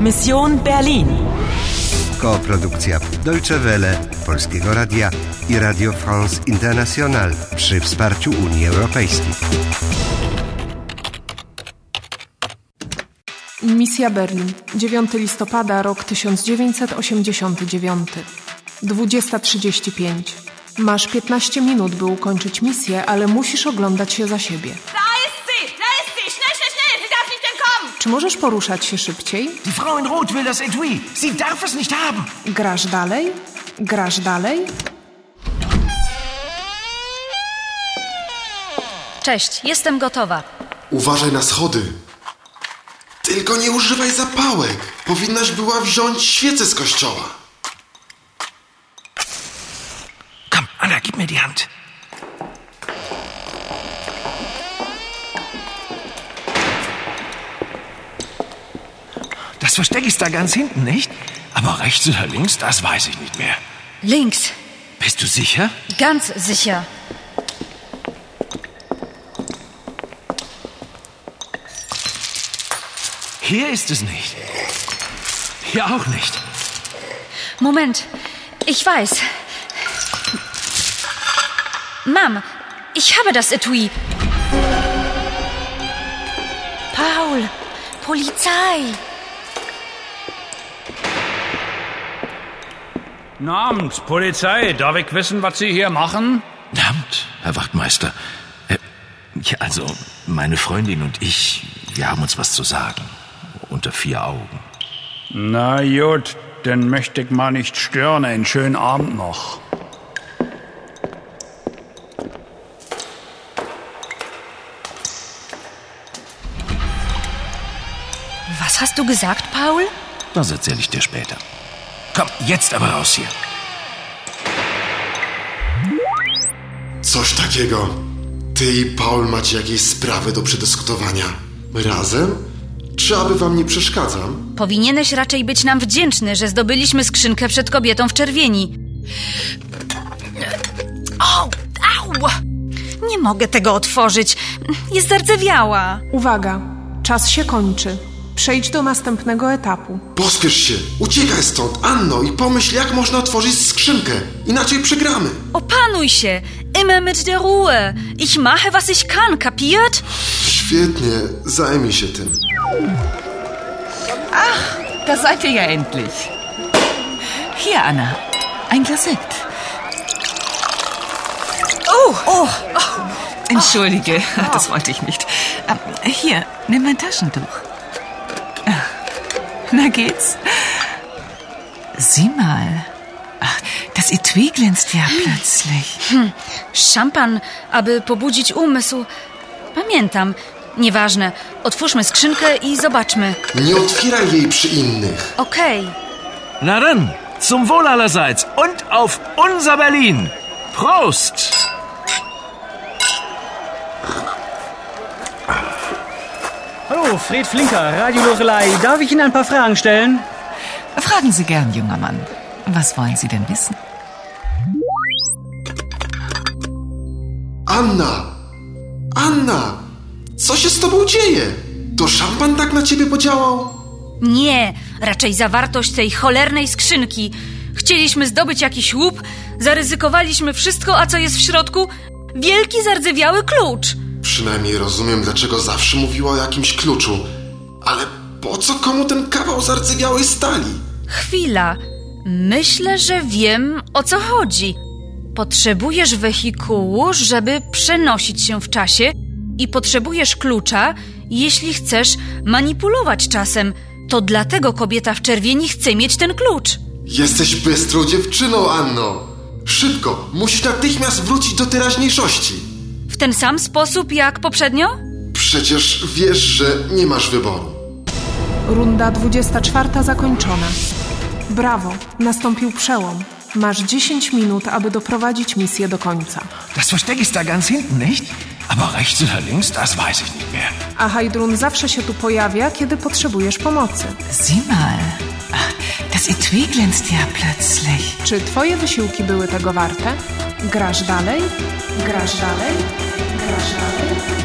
Mission Berlin. Koprodukcja Deutsche Welle, Polskiego Radia i Radio France International przy wsparciu Unii Europejskiej. Misja Berlin, 9 listopada, rok 1989. 20.35. Masz 15 minut, by ukończyć misję, ale musisz oglądać się za siebie. Czy możesz poruszać się szybciej? Die Frau in Rot will das Etui. Sie darf es nicht haben. Grasz dalej? Grasz dalej? Cześć, jestem gotowa. Uważaj na schody. Tylko nie używaj zapałek. Powinnaś była wziąć świecę z kościoła. Komm, Anna, gib mir die Hand. Versteck ist da ganz hinten, nicht? Aber rechts oder links, das weiß ich nicht mehr. Links, Bist du sicher? ganz sicher. Hier ist es nicht. Hier auch nicht. Moment, ich weiß. Mom, ich habe das Etui. Paul, Polizei. Abend, Polizei. Darf ich wissen, was Sie hier machen? Verdammt, Herr Wachtmeister. Äh, ja, also, meine Freundin und ich, wir haben uns was zu sagen. Unter vier Augen. Na gut, dann möchte ich mal nicht stören. Einen schönen Abend noch. Was hast du gesagt, Paul? Das erzähle ich dir später. Komm, jetzt aber raus hier. Coś takiego. Ty i Paul macie jakieś sprawy do przedyskutowania. Razem? Czy aby wam nie przeszkadzam? Powinieneś raczej być nam wdzięczny, że zdobyliśmy skrzynkę przed kobietą w czerwieni. O, au! Nie mogę tego otworzyć. Jest zardzewiała. Uwaga, czas się kończy. Przejdź do następnego etapu. Pospiesz się, uciekaj stąd, Anno, i pomyśl, jak można otworzyć skrzynkę. Inaczej przegramy. Opanuj się. Immer mit der Ruhe. Ich mache, was ich kann, kapiert? Świetnie, zajmij się tym. Da seid ihr ja endlich. Hier, Anna. Ein Glas Sekt. Oh, oh. Entschuldige, das wollte ich nicht. Ähm, Hier, nimm mein Taschentuch. Na geht's? Sieh mal. Ach, das Etui glänzt ja plötzlich. Szampan, aby pobudzić umysł. Pamiętam. Nieważne. Otwórzmy skrzynkę i zobaczmy. Nie otwieraj jej przy innych. Okej. Na dann, zum Wohl allerseits und auf unser Berlin. Prost! Hallo, Fred Flinker, Radio Lorelei. Darf ich Ihnen ein paar Fragen stellen? Fragen Sie gern, junger Mann. Was wollen Sie denn wissen? Anna! Anna! Co się z tobą dzieje? To szampan tak na ciebie podziałał? Nie, raczej zawartość tej cholernej skrzynki. Chcieliśmy zdobyć jakiś łup, zaryzykowaliśmy wszystko, a co jest w środku? Wielki zardzewiały klucz. Przynajmniej rozumiem, dlaczego zawsze mówiła o jakimś kluczu. Ale po co komu ten kawał zardzewiałej stali? Chwila. Myślę, że wiem o co chodzi. Potrzebujesz wehikułu, żeby przenosić się w czasie i potrzebujesz klucza, jeśli chcesz manipulować czasem. To dlatego kobieta w czerwieni chce mieć ten klucz. Jesteś bystrą dziewczyną, Anno! Szybko, musisz natychmiast wrócić do teraźniejszości. W ten sam sposób jak poprzednio? Przecież wiesz, że nie masz wyboru. Runda 24 zakończona. Brawo, nastąpił przełom. Masz 10 minut, aby doprowadzić misję do końca. Das Versteck ist da ganz hinten, nicht? Aber rechts oder links, das weiß ich nicht mehr. A Heidrun zawsze się tu pojawia, kiedy potrzebujesz pomocy. Sieh mal. Ach, das Etui glänzt ja plötzlich. Czy twoje wysiłki były tego warte? Grasz dalej? Grasz dalej? Grasz dalej?